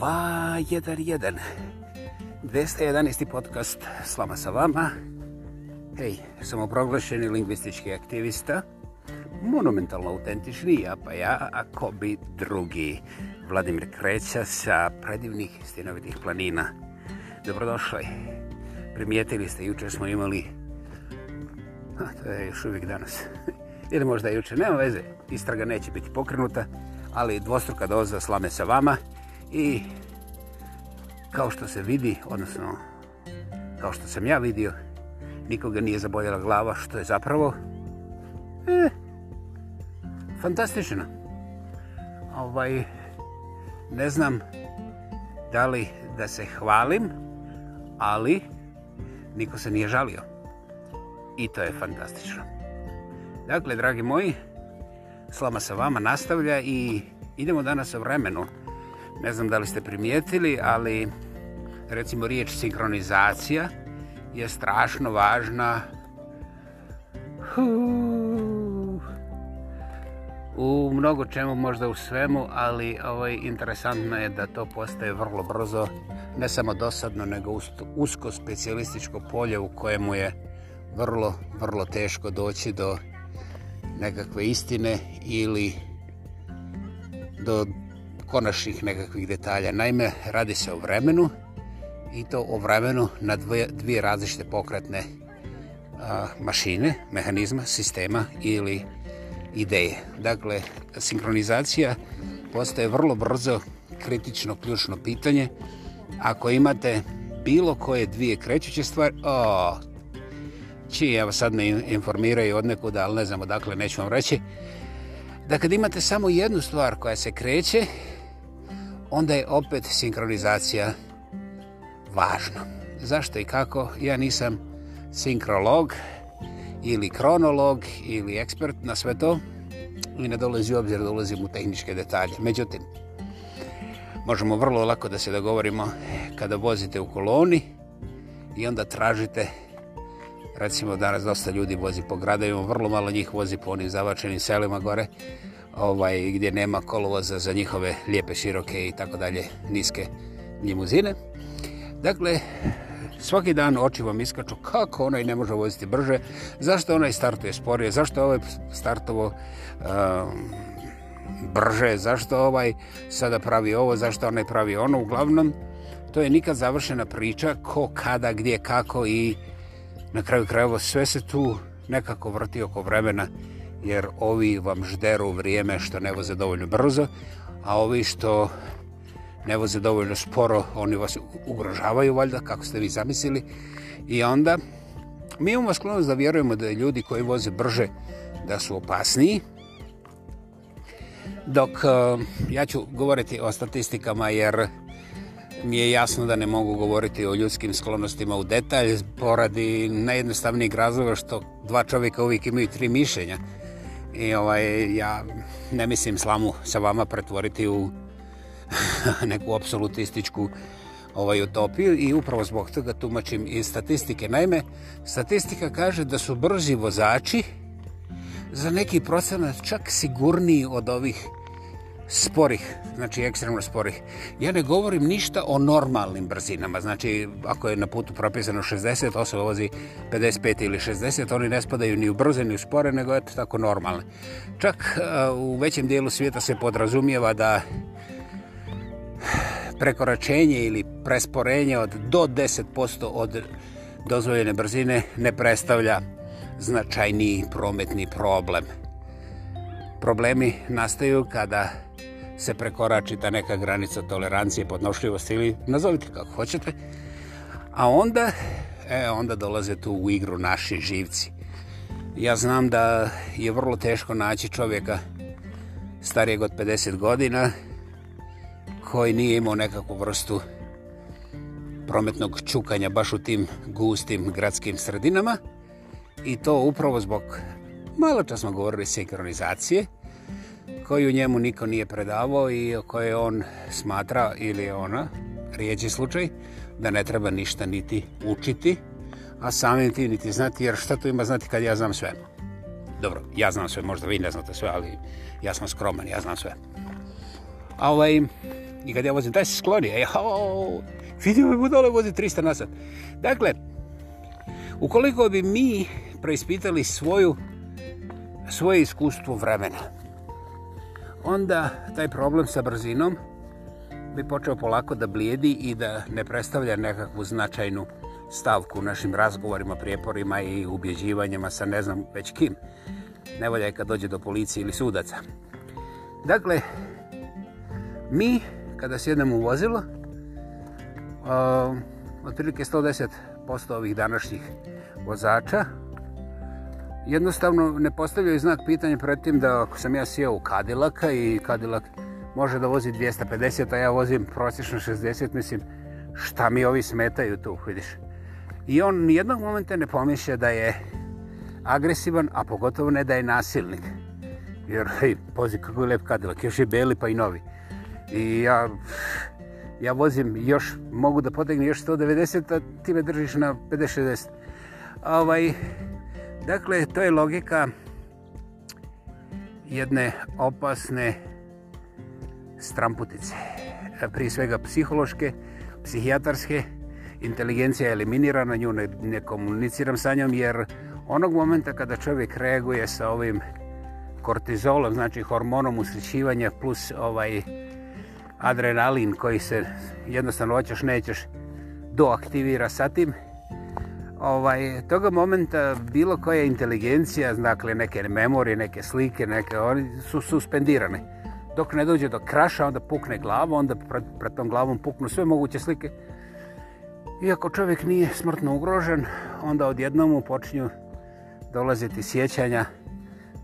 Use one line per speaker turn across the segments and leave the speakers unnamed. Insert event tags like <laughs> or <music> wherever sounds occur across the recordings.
211. podcast Slama sa vama. Hej, sam oproglašeni lingvistički aktivista. Monumentalno autentični ja, pa ja, a ko bi drugi? Vladimir Kreća sa predivnih stinovitih planina. Dobrodošli. Primijetili ste, juče smo imali... A, to je još uvijek danas. <laughs> Ili možda juče, nema veze. Istraga neće biti pokrenuta, ali dvostruka doza slame sa vama. Hej, i kao što se vidi, odnosno kao što sam ja vidio, nikoga nije zaboljala glava, što je zapravo eh, fantastično. Ovaj, ne znam da li da se hvalim, ali niko se nije žalio. I to je fantastično. Dakle, dragi moji, slama sa vama nastavlja i idemo danas o vremenu. Ne znam da li ste primijetili, ali recimo riječ sinkronizacija je strašno važna u mnogo čemu, možda u svemu, ali ovaj, interesantno je da to postaje vrlo brzo, ne samo dosadno, nego usko specijalističko polje u kojemu je vrlo, vrlo teško doći do nekakve istine ili do konačnih nekakvih detalja. Naime, radi se o vremenu i to o vremenu na dvije, dvije različite pokretne a, mašine, mehanizma, sistema ili ideje. Dakle, sinkronizacija postaje vrlo brzo kritično, ključno pitanje. Ako imate bilo koje dvije krećuće stvari... O, čiji ja vas sad ne informiraju od nekuda, ali ne znam odakle, neću vam reći. Da kad imate samo jednu stvar koja se kreće onda je opet sinkronizacija važna. Zašto i kako? Ja nisam sinkrolog ili kronolog ili ekspert na sve to i ne dolazi u obzir da ulazim u tehničke detalje. Međutim, možemo vrlo lako da se dogovorimo kada vozite u koloni i onda tražite recimo danas dosta ljudi vozi po gradovima, vrlo malo njih vozi po onim zavačenim selima gore, ovaj, gdje nema kolovoza za njihove lijepe, široke i tako dalje niske limuzine. Dakle, svaki dan oči vam iskaču kako onaj ne može voziti brže, zašto onaj startuje sporije, zašto ovaj startovo um, brže, zašto ovaj sada pravi ovo, zašto onaj pravi ono, uglavnom, to je nikad završena priča ko, kada, gdje, kako i na kraju krajevo sve se tu nekako vrti oko vremena jer ovi vam žderu vrijeme što ne voze dovoljno brzo, a ovi što ne voze dovoljno sporo, oni vas ugrožavaju valjda, kako ste vi zamislili. I onda, mi imamo sklonost da vjerujemo da ljudi koji voze brže, da su opasniji. Dok e, ja ću govoriti o statistikama, jer mi je jasno da ne mogu govoriti o ljudskim sklonostima u detalj, poradi najjednostavnijeg razloga što dva čovjeka uvijek imaju tri mišljenja. I ovaj, ja ne mislim slamu sa vama pretvoriti u <laughs> neku apsolutističku ovaj, utopiju i upravo zbog toga tumačim i statistike. Naime, statistika kaže da su brzi vozači za neki procenat čak sigurniji od ovih sporih, znači ekstremno sporih. Ja ne govorim ništa o normalnim brzinama, znači ako je na putu propisano 60, osoba vozi 55 ili 60, oni ne spadaju ni u brze, ni u spore, nego eto tako normalne. Čak e, u većem dijelu svijeta se podrazumijeva da prekoračenje ili presporenje od do 10% od dozvoljene brzine ne predstavlja značajni prometni problem. Problemi nastaju kada se prekorači ta neka granica tolerancije, podnošljivosti ili nazovite kako hoćete. A onda, e, onda dolaze tu u igru naši živci. Ja znam da je vrlo teško naći čovjeka starijeg od 50 godina koji nije imao nekakvu vrstu prometnog čukanja baš u tim gustim gradskim sredinama i to upravo zbog malo čas smo govorili sinkronizacije, koju njemu niko nije predavao i o kojoj on smatra ili ona, rijeđi slučaj, da ne treba ništa niti učiti, a samim ti niti znati, jer šta tu ima znati kad ja znam sve? Dobro, ja znam sve, možda vi ne znate sve, ali ja sam skroman, ja znam sve. A ovaj, i kad ja vozim, daj se skloni, ej, vidi me budale, vozi 300 na sat. Dakle, ukoliko bi mi preispitali svoju, svoje iskustvo vremena, onda taj problem sa brzinom bi počeo polako da blijedi i da ne predstavlja nekakvu značajnu stavku u našim razgovorima, prijeporima i ubjeđivanjima sa ne znam već kim. Nevolja je kad dođe do policije ili sudaca. Dakle, mi kada sjednemo u vozilo, otprilike 110% ovih današnjih vozača, jednostavno ne postavljaju znak pitanja pred tim da ako sam ja sjeo u Cadillaca i Cadillac može da vozi 250, a ja vozim prosječno 60, mislim, šta mi ovi smetaju tu, vidiš. I on nijednog momenta ne pomišlja da je agresivan, a pogotovo ne da je nasilnik. Jer, hej, pozi, kako je lep Cadillac, još je beli pa i novi. I ja, ja vozim još, mogu da potegnem još 190, a ti me držiš na 50-60. Ovaj, Dakle, to je logika jedne opasne stramputice. Prije svega psihološke, psihijatarske, inteligencija je eliminirana, nju ne, ne komuniciram sa njom, jer onog momenta kada čovjek reaguje sa ovim kortizolom, znači hormonom usrećivanja plus ovaj adrenalin koji se jednostavno hoćeš, nećeš, doaktivira sa tim, ovaj, toga momenta bilo koja inteligencija, dakle neke memorije, neke slike, neke, oni su suspendirane. Dok ne dođe do kraša, onda pukne glava, onda pred, pred tom glavom puknu sve moguće slike. Iako čovjek nije smrtno ugrožen, onda odjednom mu počinju dolaziti sjećanja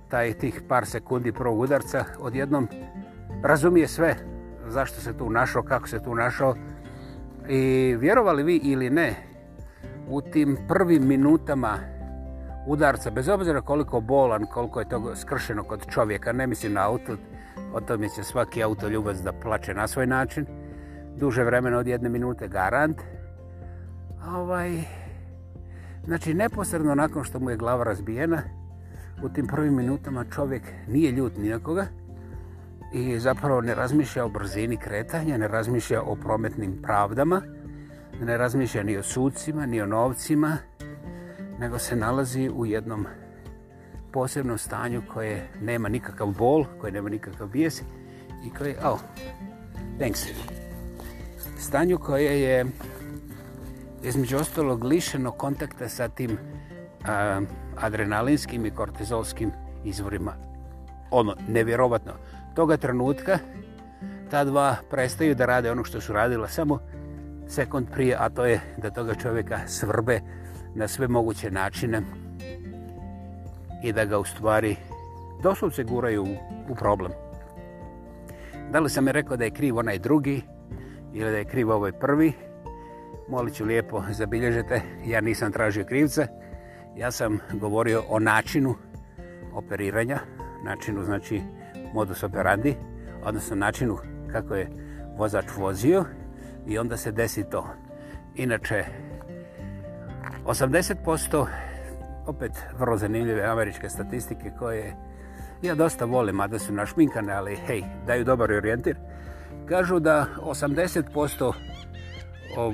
taj tih par sekundi prvog udarca. Odjednom razumije sve zašto se tu našao, kako se tu našao. I vjerovali vi ili ne, u tim prvim minutama udarca, bez obzira koliko bolan, koliko je to skršeno kod čovjeka, ne mislim na auto, o tome će svaki auto ljubac da plače na svoj način, duže vremena od jedne minute, garant. Ovaj, znači, neposredno nakon što mu je glava razbijena, u tim prvim minutama čovjek nije ljut nijakoga i zapravo ne razmišlja o brzini kretanja, ne razmišlja o prometnim pravdama, ne razmišlja ni o sudcima, ni o novcima, nego se nalazi u jednom posebnom stanju koje nema nikakav bol, koje nema nikakav bijes i koje, oh, thanks. Stanju koje je između ostalog lišeno kontakta sa tim uh, adrenalinskim i kortizolskim izvorima. Ono, nevjerovatno. Toga trenutka ta dva prestaju da rade ono što su radila samo uh, sekund prije, a to je da toga čovjeka svrbe na sve moguće načine i da ga u stvari doslovce guraju u problem. Da li sam je rekao da je kriv onaj drugi ili da je kriv ovaj prvi, molit ću lijepo zabilježete, ja nisam tražio krivce, ja sam govorio o načinu operiranja, načinu znači modus operandi, odnosno načinu kako je vozač vozio, i onda se desi to. Inače, 80%, opet vrlo zanimljive američke statistike koje ja dosta volim, a da su našminkane, ali hej, daju dobar orijentir, kažu da 80%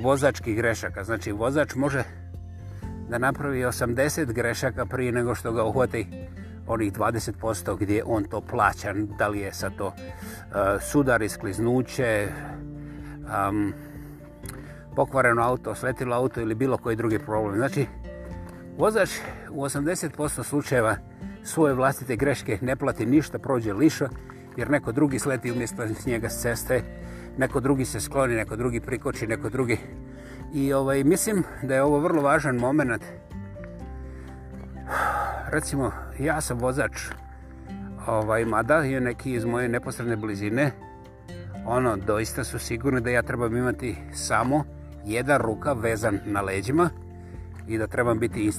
vozačkih grešaka, znači vozač može da napravi 80 grešaka prije nego što ga uhvati onih 20% gdje on to plaća, da li je sa to uh, sudar, iskliznuće, uh, um, pokvareno auto, sletilo auto ili bilo koji drugi problem. Znači, vozač u 80% slučajeva svoje vlastite greške ne plati ništa, prođe lišo, jer neko drugi sleti umjesto s njega s ceste, neko drugi se skloni, neko drugi prikoči, neko drugi... I ovaj, mislim da je ovo vrlo važan moment. Recimo, ja sam vozač, ovaj, mada je neki iz moje neposredne blizine, ono, doista su sigurni da ja trebam imati samo jedan ruka vezan na leđima i da trebam biti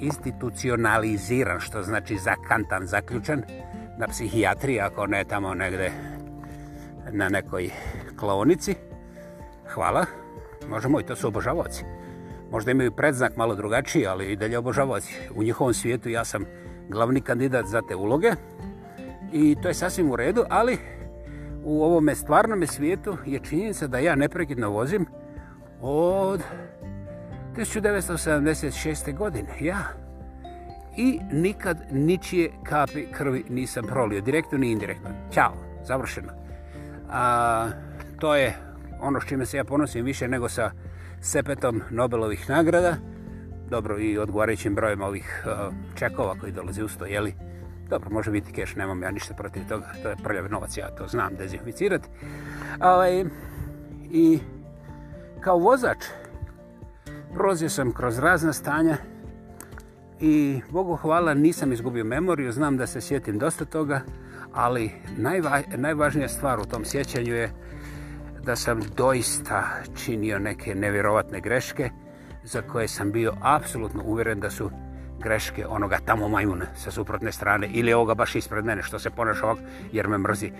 institucionaliziran, što znači zakantan, zaključen na psihijatriji, ako ne tamo negde na nekoj klonici. Hvala. Možemo i to su obožavoci. Možda imaju predznak malo drugačiji, ali i dalje obožavoci. U njihovom svijetu ja sam glavni kandidat za te uloge i to je sasvim u redu, ali u ovome stvarnome svijetu je činjenica da ja neprekidno vozim od 1976. godine. Ja i nikad ničije kapi krvi nisam prolio, direktno ni indirektno. Ćao, završeno. A, to je ono s čime se ja ponosim više nego sa sepetom Nobelovih nagrada. Dobro, i odgovarajućim brojem ovih uh, čekova koji dolaze usto, jeli? li? Dobro, može biti keš, nemam ja ništa protiv toga, to je prljav novac, ja to znam dezinficirat. Ali, ovaj, I kao vozač, prolazio sam kroz razna stanja i Bogu hvala nisam izgubio memoriju, znam da se sjetim dosta toga, ali najva, najvažnija stvar u tom sjećanju je da sam doista činio neke nevjerovatne greške za koje sam bio apsolutno uvjeren da su greške onoga tamo majuna sa suprotne strane ili ovoga baš ispred mene što se ponaša ovak jer me mrzi.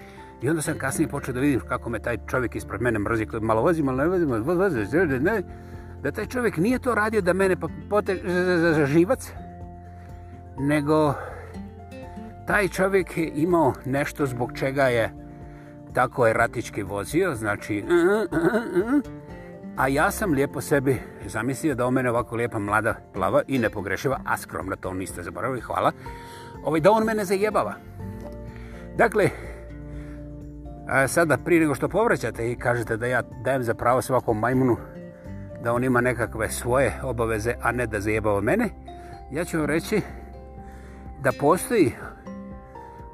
I onda sam kasnije počeo da vidim kako me taj čovjek ispred mene mrzi. Malo vozi, malo ne vozi, malo vozi, ne, ne. Da taj čovjek nije to radio da mene pote za živac, nego taj čovjek je imao nešto zbog čega je tako eratički vozio, znači... Uh, uh, uh, uh. uh A ja sam lijepo sebi zamislio da o mene ovako lijepa, mlada, plava i nepogrešiva, a skromna to niste zaboravili, hvala, ovaj, da on mene zajebava. Dakle, a sada prije nego što povraćate i kažete da ja dajem za pravo svakom majmunu da on ima nekakve svoje obaveze, a ne da zajebava mene, ja ću vam reći da postoji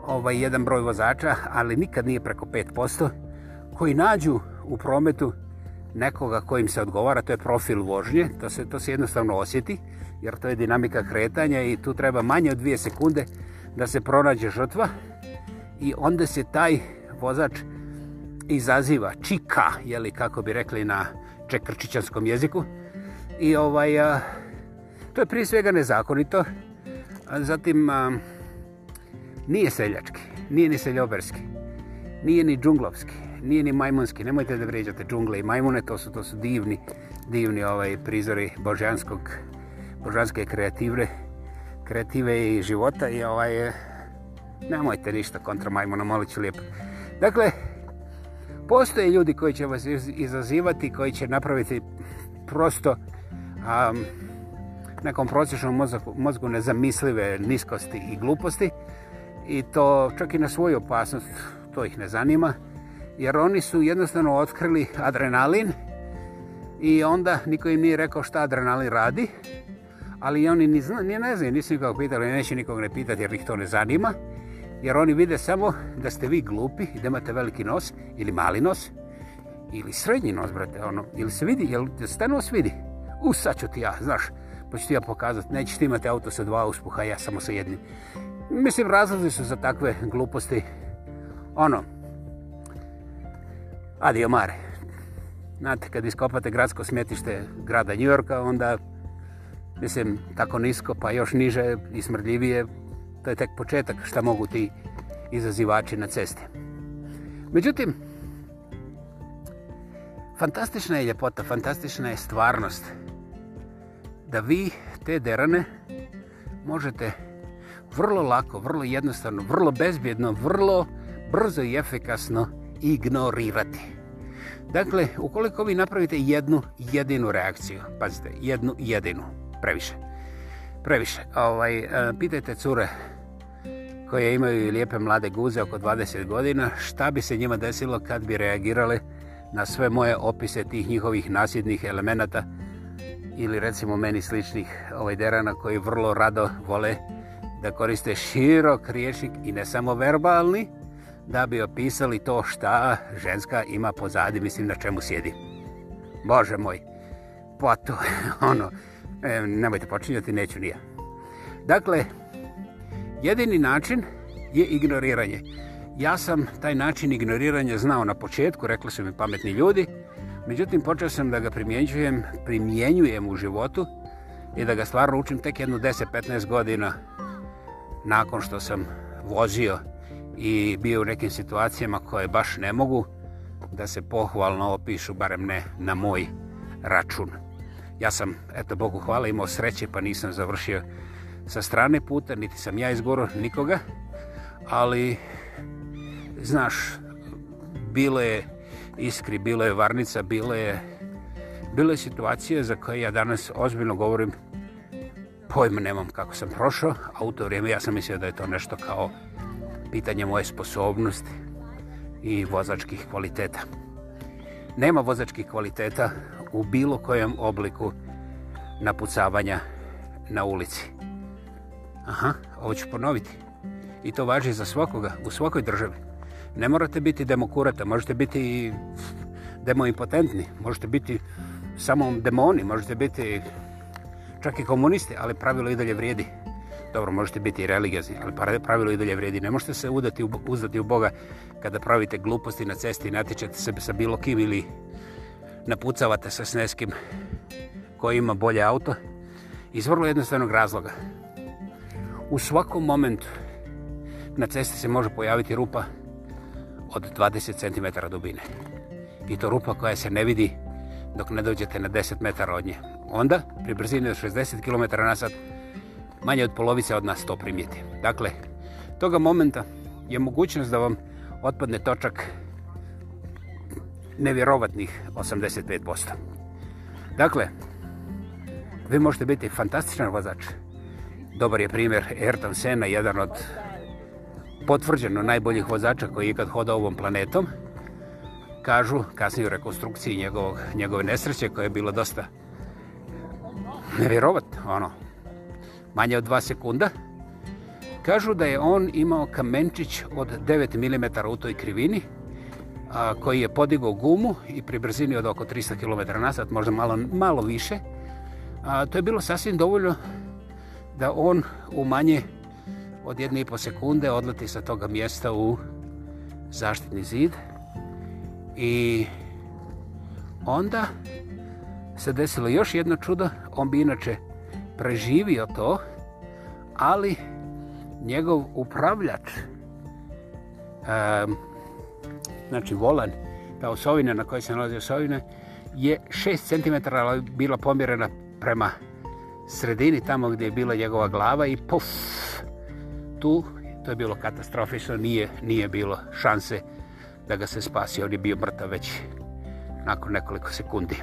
ovaj jedan broj vozača, ali nikad nije preko 5%, koji nađu u prometu nekoga kojim se odgovara, to je profil vožnje, to se to se jednostavno osjeti, jer to je dinamika kretanja i tu treba manje od dvije sekunde da se pronađe žrtva i onda se taj vozač izaziva čika, jeli kako bi rekli na čekrčićanskom jeziku. I ovaj, a, to je prije svega nezakonito, a zatim a, nije seljački, nije ni seljoberski, nije ni džunglovski, nije ni majmonski, nemojte da vređate džungle i majmune, to su to su divni, divni ovaj prizori božanskog božanske kreative, kreative i života i ovaj nemojte ništa kontra majmuna, molit ću lijepo. Dakle, postoje ljudi koji će vas izazivati, koji će napraviti prosto um, nekom procesnom mozgu, mozgu nezamislive niskosti i gluposti i to čak i na svoju opasnost to ih ne zanima jer oni su jednostavno otkrili adrenalin i onda niko im nije rekao šta adrenalin radi, ali oni ni, zna, ni ne znaju, nisu nikog pitali, neće nikog ne pitati jer ih to ne zanima, jer oni vide samo da ste vi glupi, da imate veliki nos ili mali nos, ili srednji nos, brate, ono, ili se vidi, jel ste nos vidi? U, sad ću ti ja, znaš, pa ću ti ja pokazati, nećeš ti imati auto sa dva uspuha, ja samo sa jednim. Mislim, razlazi su za takve gluposti, ono, Adio mare. Znate, kad iskopate gradsko smjetište grada Njujorka, onda, mislim, tako nisko, pa još niže i smrljivije, to je tek početak šta mogu ti izazivači na ceste. Međutim, fantastična je ljepota, fantastična je stvarnost da vi te derane možete vrlo lako, vrlo jednostavno, vrlo bezbjedno, vrlo brzo i efekasno izazivati ignorirati. Dakle, ukoliko vi napravite jednu jedinu reakciju, pazite, jednu jedinu, previše, previše, ovaj, e, pitajte cure koje imaju lijepe mlade guze oko 20 godina, šta bi se njima desilo kad bi reagirale na sve moje opise tih njihovih nasjednih elemenata ili recimo meni sličnih ovaj derana koji vrlo rado vole da koriste širok riješik i ne samo verbalni, da bi opisali to šta ženska ima pozadi, mislim na čemu sjedi. Bože moj, pa to, <laughs> ono, e, nemojte počinjati, neću nija. Dakle, jedini način je ignoriranje. Ja sam taj način ignoriranja znao na početku, rekli su mi pametni ljudi, međutim počeo sam da ga primjenjujem, primjenjujem u životu i da ga stvarno učim tek jednu 10-15 godina nakon što sam vozio i bio u nekim situacijama koje baš ne mogu da se pohvalno opišu, barem ne na moj račun. Ja sam, eto Bogu hvala, imao sreće pa nisam završio sa strane puta, niti sam ja izgoro nikoga, ali, znaš, bilo je iskri, bilo je varnica, bilo je, bilo je situacija za koje ja danas ozbiljno govorim, pojma nemam kako sam prošao, a u to vrijeme ja sam mislio da je to nešto kao pitanje moje sposobnosti i vozačkih kvaliteta. Nema vozačkih kvaliteta u bilo kojem obliku napucavanja na ulici. Aha, ovo ću ponoviti. I to važi za svakoga, u svakoj državi. Ne morate biti demokurata, možete biti i demoimpotentni, možete biti samo demoni, možete biti čak i komunisti, ali pravilo i dalje vrijedi dobro, možete biti i religiozni, ali pravilo i dalje vredi. Ne možete se udati, uzdati u Boga kada pravite gluposti na cesti i natječete se sa bilo kim ili napucavate se s neskim koji ima bolje auto. Iz vrlo jednostavnog razloga. U svakom momentu na cesti se može pojaviti rupa od 20 cm dubine. I to rupa koja se ne vidi dok ne dođete na 10 metara od nje. Onda, pri brzini od 60 km na sat, manje od polovice od nas to primijeti. Dakle, toga momenta je mogućnost da vam otpadne točak nevjerovatnih 85%. Dakle, vi možete biti fantastičan vozač. Dobar je primjer Ayrton Senna, jedan od potvrđeno najboljih vozača koji je ikad hodao ovom planetom. Kažu, kasnije u rekonstrukciji njegovog, njegove nesreće, koje je bilo dosta nevjerovatno, ono, manje od dva sekunda. Kažu da je on imao kamenčić od 9 mm u toj krivini, a, koji je podigao gumu i pri brzini od oko 300 km na sat, možda malo, malo više. A, to je bilo sasvim dovoljno da on u manje od jedne i po sekunde odleti sa toga mjesta u zaštitni zid. I onda se desilo još jedno čudo, on bi inače preživio to, ali njegov upravljač, um, znači volan, ta osovina na kojoj se nalazi osovina, je 6 cm bila pomjerena prema sredini, tamo gdje je bila njegova glava i puf, tu, to je bilo katastrofično, nije, nije bilo šanse da ga se spasi, on je bio mrtav već nakon nekoliko sekundi.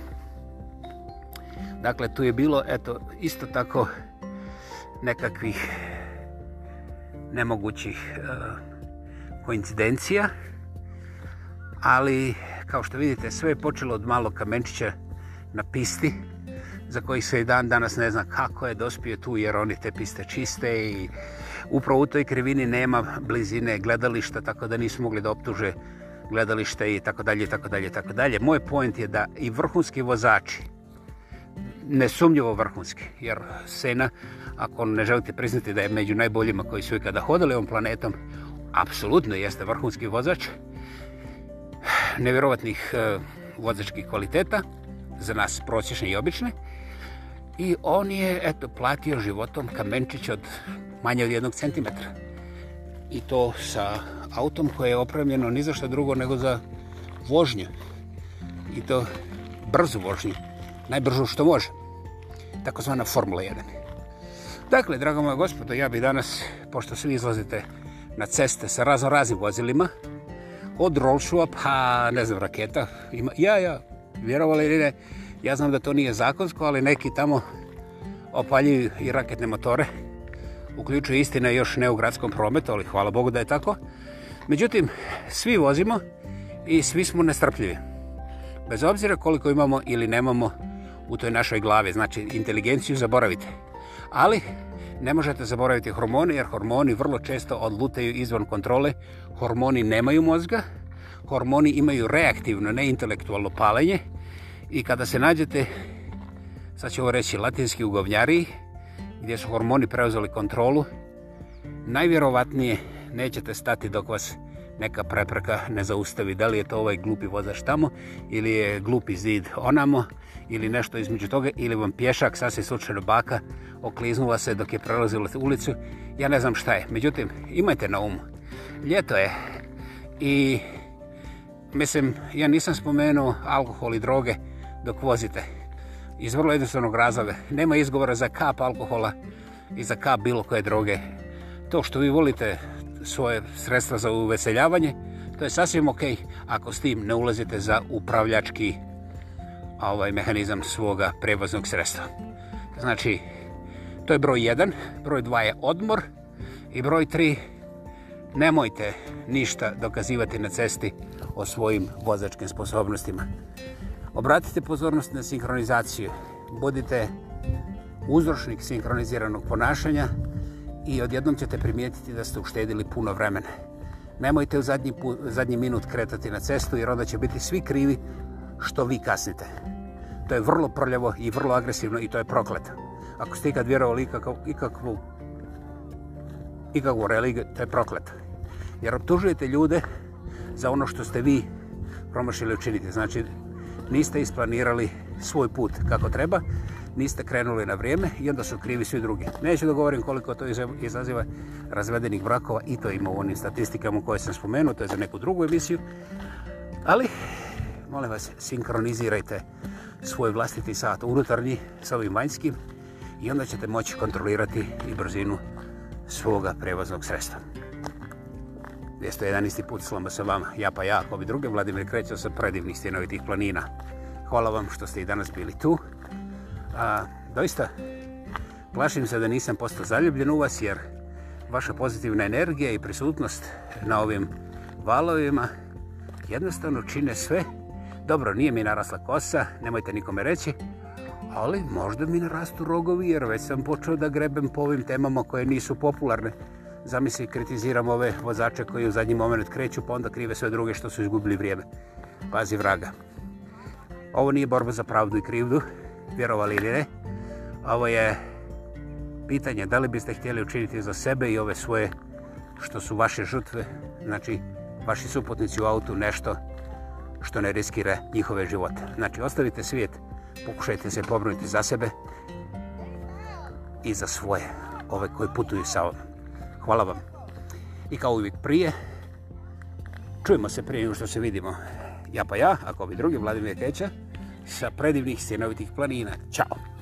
Dakle, tu je bilo, eto, isto tako, nekakvih nemogućih e, koincidencija. Ali, kao što vidite, sve je počelo od malog kamenčića na pisti, za koji se i dan danas ne zna kako je dospio tu, jer oni te piste čiste i upravo u toj krivini nema blizine gledališta, tako da nisu mogli da optuže gledalište i tako dalje, tako dalje, tako dalje. Moj point je da i vrhunski vozači, nesumnjivo vrhunski, jer Sena, ako ne želite priznati da je među najboljima koji su ikada hodali ovom planetom, apsolutno jeste vrhunski vozač, nevjerovatnih e, vozačkih kvaliteta, za nas prosječne i obične, i on je eto, platio životom kamenčić od manje od jednog centimetra. I to sa autom koje je opravljeno ni za što drugo nego za vožnju. I to brzu vožnju najbržo što može. Takozvana Formula 1. Dakle, drago moja gospoda, ja bi danas, pošto svi izlazite na ceste sa razno raznim vozilima, od Rolšova, pa ne znam, raketa, ima, ja, ja, vjerovali ili ne, ja znam da to nije zakonsko, ali neki tamo opaljuju i raketne motore, uključuju istina još ne u gradskom prometu, ali hvala Bogu da je tako. Međutim, svi vozimo i svi smo nestrpljivi. Bez obzira koliko imamo ili nemamo u toj našoj glave. Znači, inteligenciju zaboravite. Ali, ne možete zaboraviti hormone, jer hormoni vrlo često odlutaju izvan kontrole. Hormoni nemaju mozga, hormoni imaju reaktivno, ne intelektualno palenje. I kada se nađete, sad ću ovo reći, latinski ugovnjariji, gdje su hormoni preuzeli kontrolu, najvjerovatnije nećete stati dok vas izgledaju neka prepreka ne zaustavi. Da li je to ovaj glupi vozač tamo ili je glupi zid onamo ili nešto između toga ili vam pješak sasvim slučajno baka okliznula se dok je prelazila ulicu. Ja ne znam šta je. Međutim, imajte na umu. Ljeto je i mislim, ja nisam spomenuo alkohol i droge dok vozite. Iz vrlo jednostavnog razloga. Nema izgovora za kap alkohola i za kap bilo koje droge. To što vi volite svoje sredstva za uveseljavanje, to je sasvim ok ako s tim ne ulazite za upravljački ovaj mehanizam svoga prevoznog sredstva. Znači, to je broj 1, broj 2 je odmor i broj 3 nemojte ništa dokazivati na cesti o svojim vozačkim sposobnostima. Obratite pozornost na sinkronizaciju. Budite uzročnik sinkroniziranog ponašanja, i odjednom ćete primijetiti da ste uštedili puno vremena. Nemojte u zadnji, pu, zadnji minut kretati na cestu jer onda će biti svi krivi što vi kasnite. To je vrlo prljavo i vrlo agresivno i to je prokleto. Ako ste ikad vjerovali ikakav, ikakvu, ikakvu religiju, to je prokleto. Jer obtužujete ljude za ono što ste vi promašili učiniti. Znači, niste isplanirali svoj put kako treba, niste krenuli na vrijeme i onda su krivi svi drugi. Neću da govorim koliko to izaziva razvedenih brakova i to ima u onim statistikama koje sam spomenuo, to je za neku drugu emisiju. Ali, molim vas, sinkronizirajte svoj vlastiti sat unutarnji sa ovim vanjskim i onda ćete moći kontrolirati i brzinu svoga prevoznog sredstva. 211. put slomba se vam, ja pa ja, ako bi druge, Vladimir Krećo sa predivnih stjenovitih planina. Hvala vam što ste i danas bili tu. A, doista, plašim se da nisam postao zaljubljen u vas, jer vaša pozitivna energija i prisutnost na ovim valovima jednostavno čine sve. Dobro, nije mi narasla kosa, nemojte nikome reći, ali možda mi narastu rogovi, jer već sam počeo da grebem po ovim temama koje nisu popularne. Zamisli, kritiziram ove vozače koji u zadnji moment kreću, pa onda krive sve druge što su izgubili vrijeme. Pazi vraga. Ovo nije borba za pravdu i krivdu, vjerovali ili ne. Ovo je pitanje da li biste htjeli učiniti za sebe i ove svoje što su vaše žrtve, znači vaši suputnici u autu nešto što ne riskira njihove živote. Znači ostavite svijet, pokušajte se pobrojiti za sebe i za svoje, ove koji putuju sa ovom. Hvala vam. I kao uvijek prije, čujemo se prije što se vidimo. Ja pa ja, ako bi drugi Vladimir Keća, sa predivnih stjenovitih planina. Ćao!